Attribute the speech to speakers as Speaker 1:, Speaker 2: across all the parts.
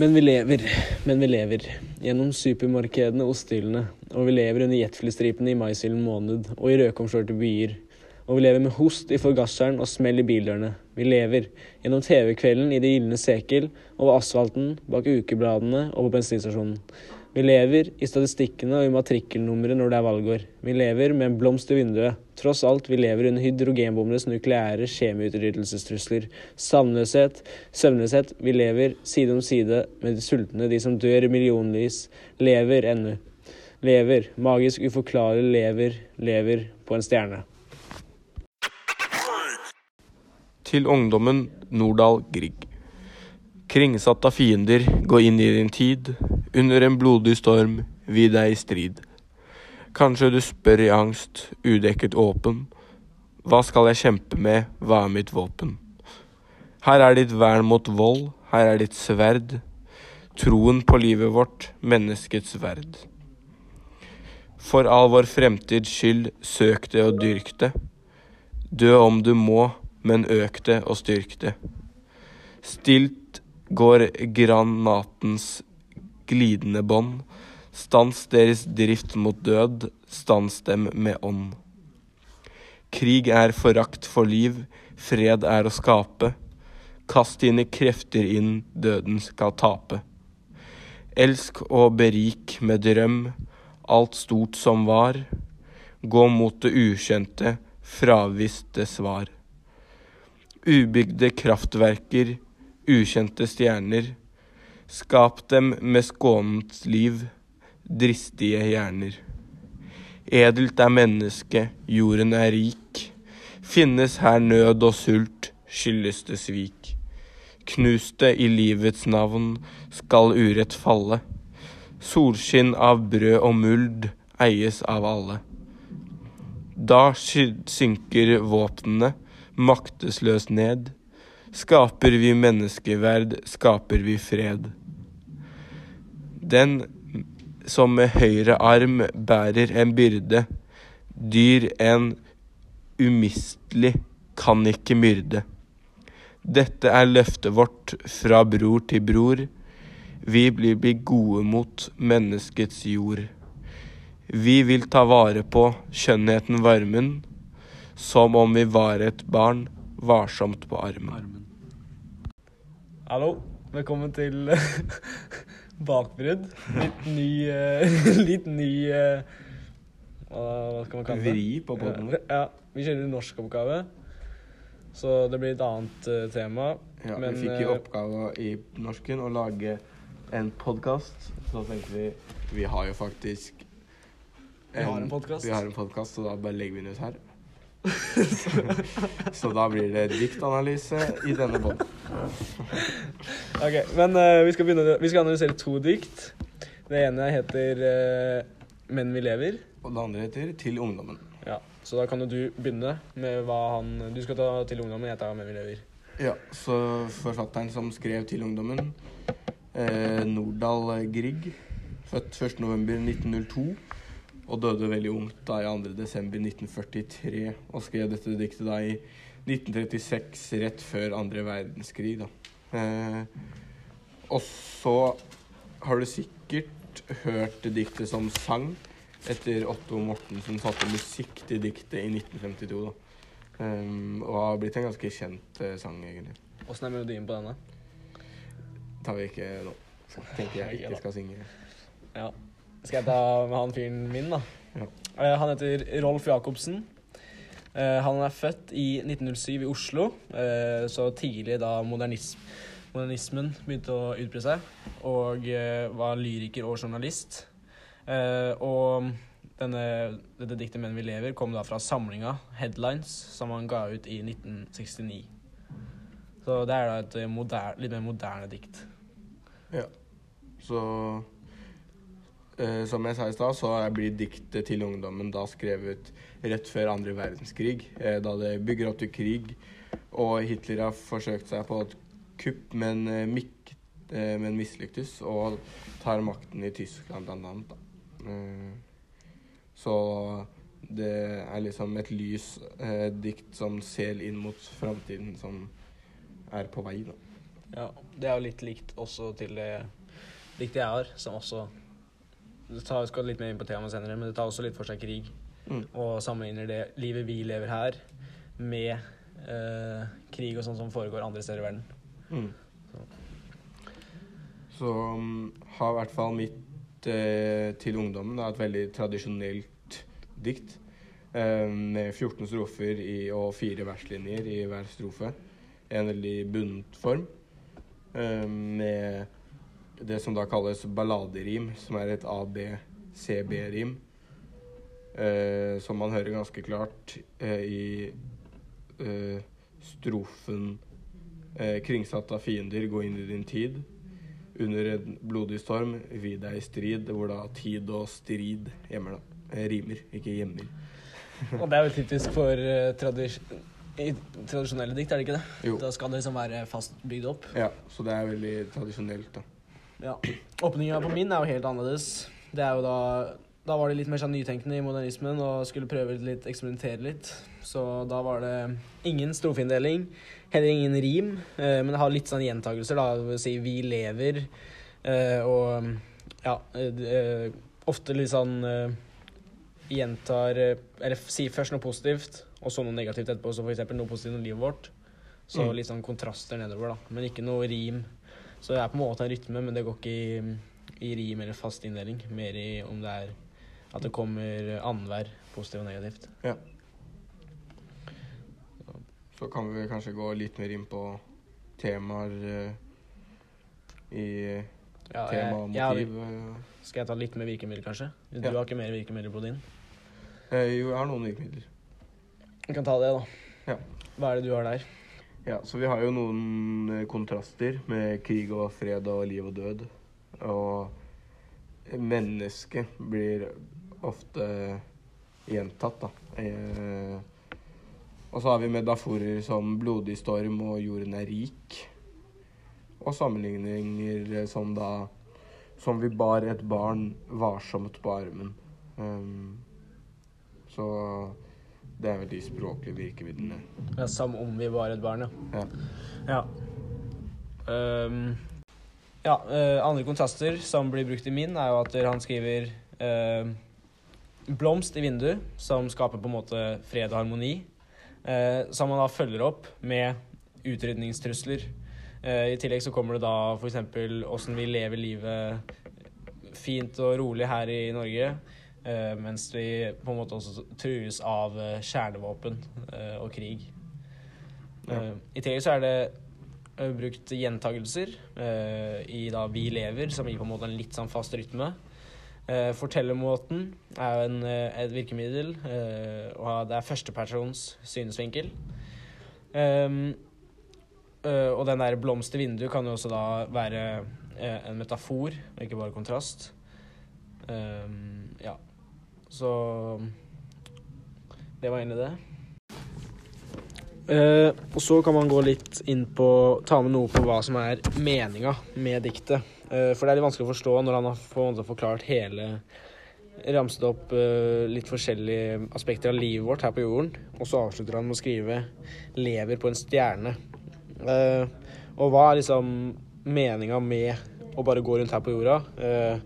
Speaker 1: Men vi lever, men vi lever. Gjennom supermarkedene osthyllene. Og vi lever under jetflystripene i maisilden måned og i rødkomskjørte byer. Og vi lever med host i forgasseren og smell i bildørene. Vi lever gjennom TV-kvelden i det gylne sekel, over asfalten, bak ukebladene og på bensinstasjonen. Vi lever i statistikkene og i matrikkelnummeret når det er valgår. Vi lever med en blomst i vinduet. Tross alt, vi lever under hydrogenbombenes nukleære kjemiutryddelsestrusler. Savnløshet, søvnløshet. Vi lever side om side med de sultne, de som dør i millionvis. Lever ennå. Lever. Magisk uforklarlig lever, lever på en stjerne.
Speaker 2: Til ungdommen Nordahl Grieg. Kringsatt av fiender, gå inn i din tid. Under en blodig storm, vi deg i strid. Kanskje du spør i angst, udekket åpen. Hva skal jeg kjempe med, hva er mitt våpen? Her er ditt vern mot vold, her er ditt sverd. Troen på livet vårt, menneskets verd. For all vår fremtids skyld, søk det og dyrk det. Dø om du må, men øk det og styrk det. Stilt går granatens glidende bånd. Stans deres drift mot død, stans dem med ånd. Krig er forakt for liv, fred er å skape. Kast dine krefter inn, døden skal tape. Elsk og berik med drøm, alt stort som var. Gå mot det ukjente, fravisste svar. Ubygde kraftverker, ukjente stjerner. Skap dem med skånet liv, dristige hjerner. Edelt er mennesket, jorden er rik. Finnes her nød og sult, skyldes det svik. Knuste i livets navn skal urett falle. Solskinn av brød og muld eies av alle. Da synker våpnene maktesløst ned. Skaper vi menneskeverd, skaper vi fred. Den som med høyre arm bærer en byrde, dyr en umistelig, kan ikke myrde. Dette er løftet vårt fra bror til bror. Vi blir bli gode mot menneskets jord. Vi vil ta vare på skjønnheten varmen, som om vi var et barn, varsomt på armen.
Speaker 1: Hallo, velkommen til Bakbrudd. Litt ny uh, Litt ny uh, hva, skal man kalle det?
Speaker 2: Vri på podden Ja,
Speaker 1: Ja, vi kjører norskoppgave. Så det blir et annet uh, tema.
Speaker 2: Ja,
Speaker 1: Men,
Speaker 2: vi fikk i oppgave i norsken å lage en podkast. Så tenkte vi Vi har jo faktisk
Speaker 1: Vi har en podcast.
Speaker 2: Vi har en podkast, så da bare legger vi den ut her. så da blir det diktanalyse i denne båten.
Speaker 1: Ok, men uh, vi, skal begynne, vi skal analysere to dikt. Det ene heter uh, 'Menn vi lever'.
Speaker 2: Og det andre heter Til ungdommen.
Speaker 1: Ja, Så da kan jo du begynne med hva han Du skal ta 'Til ungdommen', jeg tar 'Menn vi lever'.
Speaker 2: Ja, så forfatteren som skrev til ungdommen, uh, Nordahl Grieg, født 1.11.1902 og døde veldig ungt da i 2.12.1943, og skrev dette diktet da i 1936, rett før andre verdenskrig. da. Eh, og så har du sikkert hørt diktet som sang, etter Otto Mortensen satte musikk til diktet i 1952. da. Um, og har blitt en ganske kjent eh, sang, egentlig.
Speaker 1: Åssen er melodien på denne?
Speaker 2: tar vi ikke nå. Tenker jeg ikke skal synge.
Speaker 1: Ja. Skal jeg ta med han fyren min, da?
Speaker 2: Ja.
Speaker 1: Uh, han heter Rolf Jacobsen. Uh, han er født i 1907 i Oslo, uh, så tidlig da modernism, modernismen begynte å utbre seg, og var lyriker og journalist. Og denne, dette diktet 'Menn vi lever' kom da fra samlinga 'Headlines', som han ga ut i 1969. Så det er da et moderne, litt mer moderne dikt.
Speaker 2: Ja. Så Som jeg sa i stad, så blir diktet til ungdommen da skrevet rett før andre verdenskrig. Eh, da det bygger opp til krig, og Hitler har forsøkt seg på et kupp, men, eh, mik, eh, men mislyktes, og tar makten i Tyskland blant annet. Da. Eh, så det er liksom et lys eh, dikt som ser inn mot framtiden, som er på vei, da.
Speaker 1: Ja, det er jo litt likt også til det diktet jeg har, som også Det tar, skal litt mer inn på temaet senere, men det tar også litt for seg krig.
Speaker 2: Mm.
Speaker 1: Og sammenligner det livet vi lever her, med eh, krig og sånt som foregår andre steder i verden.
Speaker 2: Mm. Så um, har i hvert fall mitt eh, til ungdommen da, et veldig tradisjonelt dikt. Eh, med 14 strofer i, og fire verslinjer i hver strofe. En veldig bundet form. Eh, med det som da kalles balladerim, som er et A-B-C-B-rim. Eh, som man hører ganske klart eh, i eh, strofen eh, 'Kringsatt av fiender, gå inn i din tid'. Under en blodig storm, vi deg i strid, hvor da tid og strid hjemmer, da. Eh, rimer, ikke gjemmer.
Speaker 1: Og det er jo typisk for eh, tradis i tradisjonelle dikt, er det ikke det?
Speaker 2: Jo.
Speaker 1: Da skal det liksom være fast bygd opp.
Speaker 2: Ja, så det er veldig tradisjonelt, da.
Speaker 1: Ja. Åpninga på min er jo helt annerledes. Det er jo da Da var det litt mer sånn nytenkende i modernismen og skulle prøve litt, eksperimentere litt. Så da var det ingen strofeinndeling, heller ingen rim, eh, men det har litt sånn gjentagelser, da. Si 'vi lever' eh, og ja eh, eh, Ofte litt sånn eh, gjentar eh, Eller sier først noe positivt, og så noe negativt etterpå. Så for eksempel noe positivt om livet vårt. Så
Speaker 2: Mm.
Speaker 1: litt sånn kontraster nedover, da. Men ikke noe rim. Så det er på en måte en rytme, men det går ikke i, i rim eller fast inndeling. Mer i om det er at det kommer annenhver positivt og negativt.
Speaker 2: Ja. Så kan vi kanskje gå litt mer inn på temaer eh, i
Speaker 1: Ja,
Speaker 2: tema og motiv. eh.
Speaker 1: skal jeg ta litt mer virkemidler, kanskje? Du
Speaker 2: Ja.
Speaker 1: har ikke mer virkemidler på din?
Speaker 2: Eh, jo, jeg har noen virkemidler.
Speaker 1: Vi kan ta det, da.
Speaker 2: Ja.
Speaker 1: Hva er det du har der?
Speaker 2: Ja, så vi har jo noen eh, kontraster med krig og fred og liv og død. Og mennesket blir ofte gjentatt, da. Eh, og så har vi metaforer som blodig storm og jorden er rik. Og sammenligninger som da Som vi bar et barn varsomt på armen. Så det er vel de språklige virkemidlene.
Speaker 1: Ja, som om vi var et barn, ja.
Speaker 2: Ja.
Speaker 1: Ja. Um, ja, uh, andre kontraster som blir brukt i min, er jo at han skriver uh, blomst i vinduet, som skaper på en måte fred og harmoni. eh, som han da følger opp med utrydningstrusler. Eh, I tillegg så kommer det da f.eks. åssen vi lever livet fint og rolig her i Norge. Eh, mens de på en måte også trues av eh, kjernevåpen eh, og krig.
Speaker 2: Ja.
Speaker 1: I tillegg så er det brukt gjentagelser i da Vi lever, som gir på en måte en litt sånn fast rytme. Uh, fortellermåten er jo en, et virkemiddel, og det er førstepersons synsvinkel. Um, Uh, og den der blomst i vinduet kan jo også da være uh, en metafor, ikke bare kontrast. Um, ja. Så det var egentlig det. Eh, og så kan man gå litt inn på Ta med noe på hva som er meninga med diktet. Eh, for det er litt vanskelig å forstå når han har forklart hele Ramset opp eh, litt forskjellige aspekter av livet vårt her på jorden. Og så avslutter han med å skrive 'lever på en stjerne'. Eh, og hva er liksom meninga med å bare gå rundt her på jorda? Eh,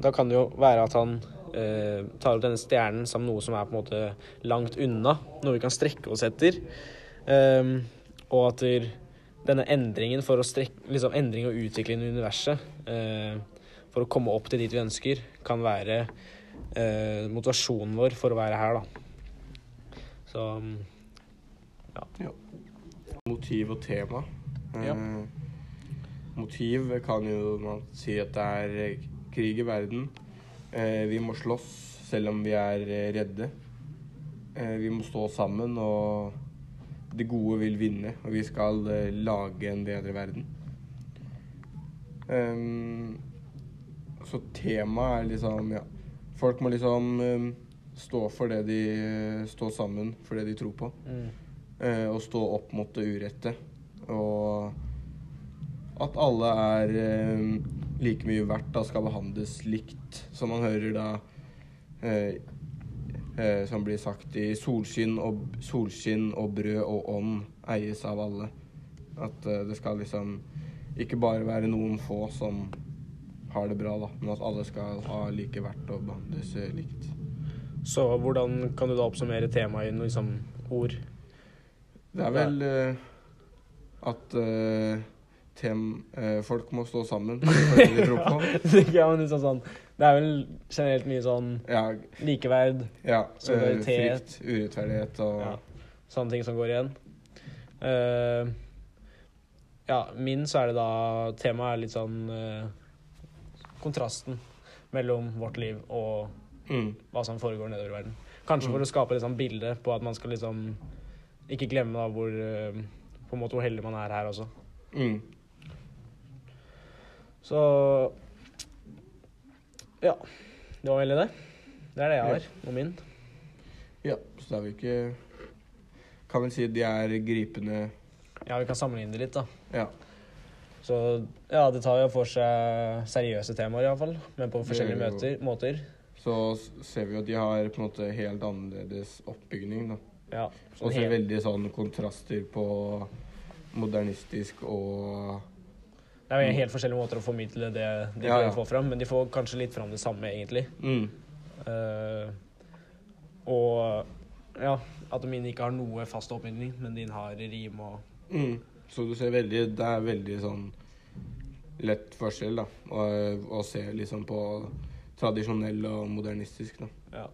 Speaker 1: da kan det jo være at han tar opp denne stjernen som noe som er på en måte langt unna. Noe vi kan strekke oss etter. Ehm, og at denne endringen for å strekke liksom endring og utvikling i universet eh, for å komme opp til dit vi ønsker, kan være eh, motivasjonen vår for å være her, da. Så ja
Speaker 2: Motiv og tema.
Speaker 1: Ja.
Speaker 2: Eh, motiv kan jo man si at det er eh, krig i verden. Eh, vi må slåss selv om vi er eh, redde. Eh, vi må stå sammen, og det gode vil vinne. Og vi skal lage en bedre verden. Ehm, så temaet er liksom Ja. Folk må liksom eh, stå for det de Stå sammen for det de tror på.
Speaker 1: mm.
Speaker 2: Og stå opp mot det urette. Og at alle er eh, like mye verdt da skal behandles likt, som man hører da eh, eh, Som blir sagt i solskinn og, solskinn og brød og ånd eies av alle. At eh, det skal liksom ikke bare være noen få som har det bra, da, men at alle skal ha like verdt og behandles eh, likt.
Speaker 1: Så hvordan kan du da oppsummere temaet i noen liksom, ord?
Speaker 2: Det er vel eh, at eh, eh, folk må stå sammen det de
Speaker 1: liksom sånn, det er vel generelt mye sånn
Speaker 2: Ja,
Speaker 1: likeverd,
Speaker 2: ja eh,
Speaker 1: Solidaritet.
Speaker 2: frykt, urettferdighet og
Speaker 1: ja, sånne ting som går igjen. Uh, ja, min så er det da Temaet er litt sånn uh, kontrasten mellom vårt liv og
Speaker 2: mm,
Speaker 1: hva som foregår nedover i verden. Kanskje for å skape et sånn bilde på at man skal liksom ikke glemme da hvor uh, på en måte hvor heldig man er her også.
Speaker 2: mm.
Speaker 1: Så ja. Det var veldig det. Det er det jeg har, og min.
Speaker 2: Ja, så da er vi ikke Kan vel si de er gripende
Speaker 1: Ja, vi kan sammenligne det litt, da.
Speaker 2: Ja.
Speaker 1: Så ja, det tar jo for seg seriøse temaer iallfall, men på forskjellige
Speaker 2: Det gjør
Speaker 1: møter, måter.
Speaker 2: Så s- ser vi jo at de har på en måte helt annerledes oppbygning, da.
Speaker 1: Ja,
Speaker 2: Og så
Speaker 1: helt,
Speaker 2: veldig sånn kontraster på modernistisk og
Speaker 1: det er jo helt forskjellige måter å formidle det de
Speaker 2: Ja, ja.
Speaker 1: får få fram, men de får kanskje litt fram det samme, egentlig.
Speaker 2: mm.
Speaker 1: Uh, og ja, at min ikke har noe fast oppbygning, men din har rim og
Speaker 2: Mm. Så du ser veldig Det er veldig sånn lett forskjell, da. Å, å se liksom på tradisjonell og modernistisk, da.
Speaker 1: ja.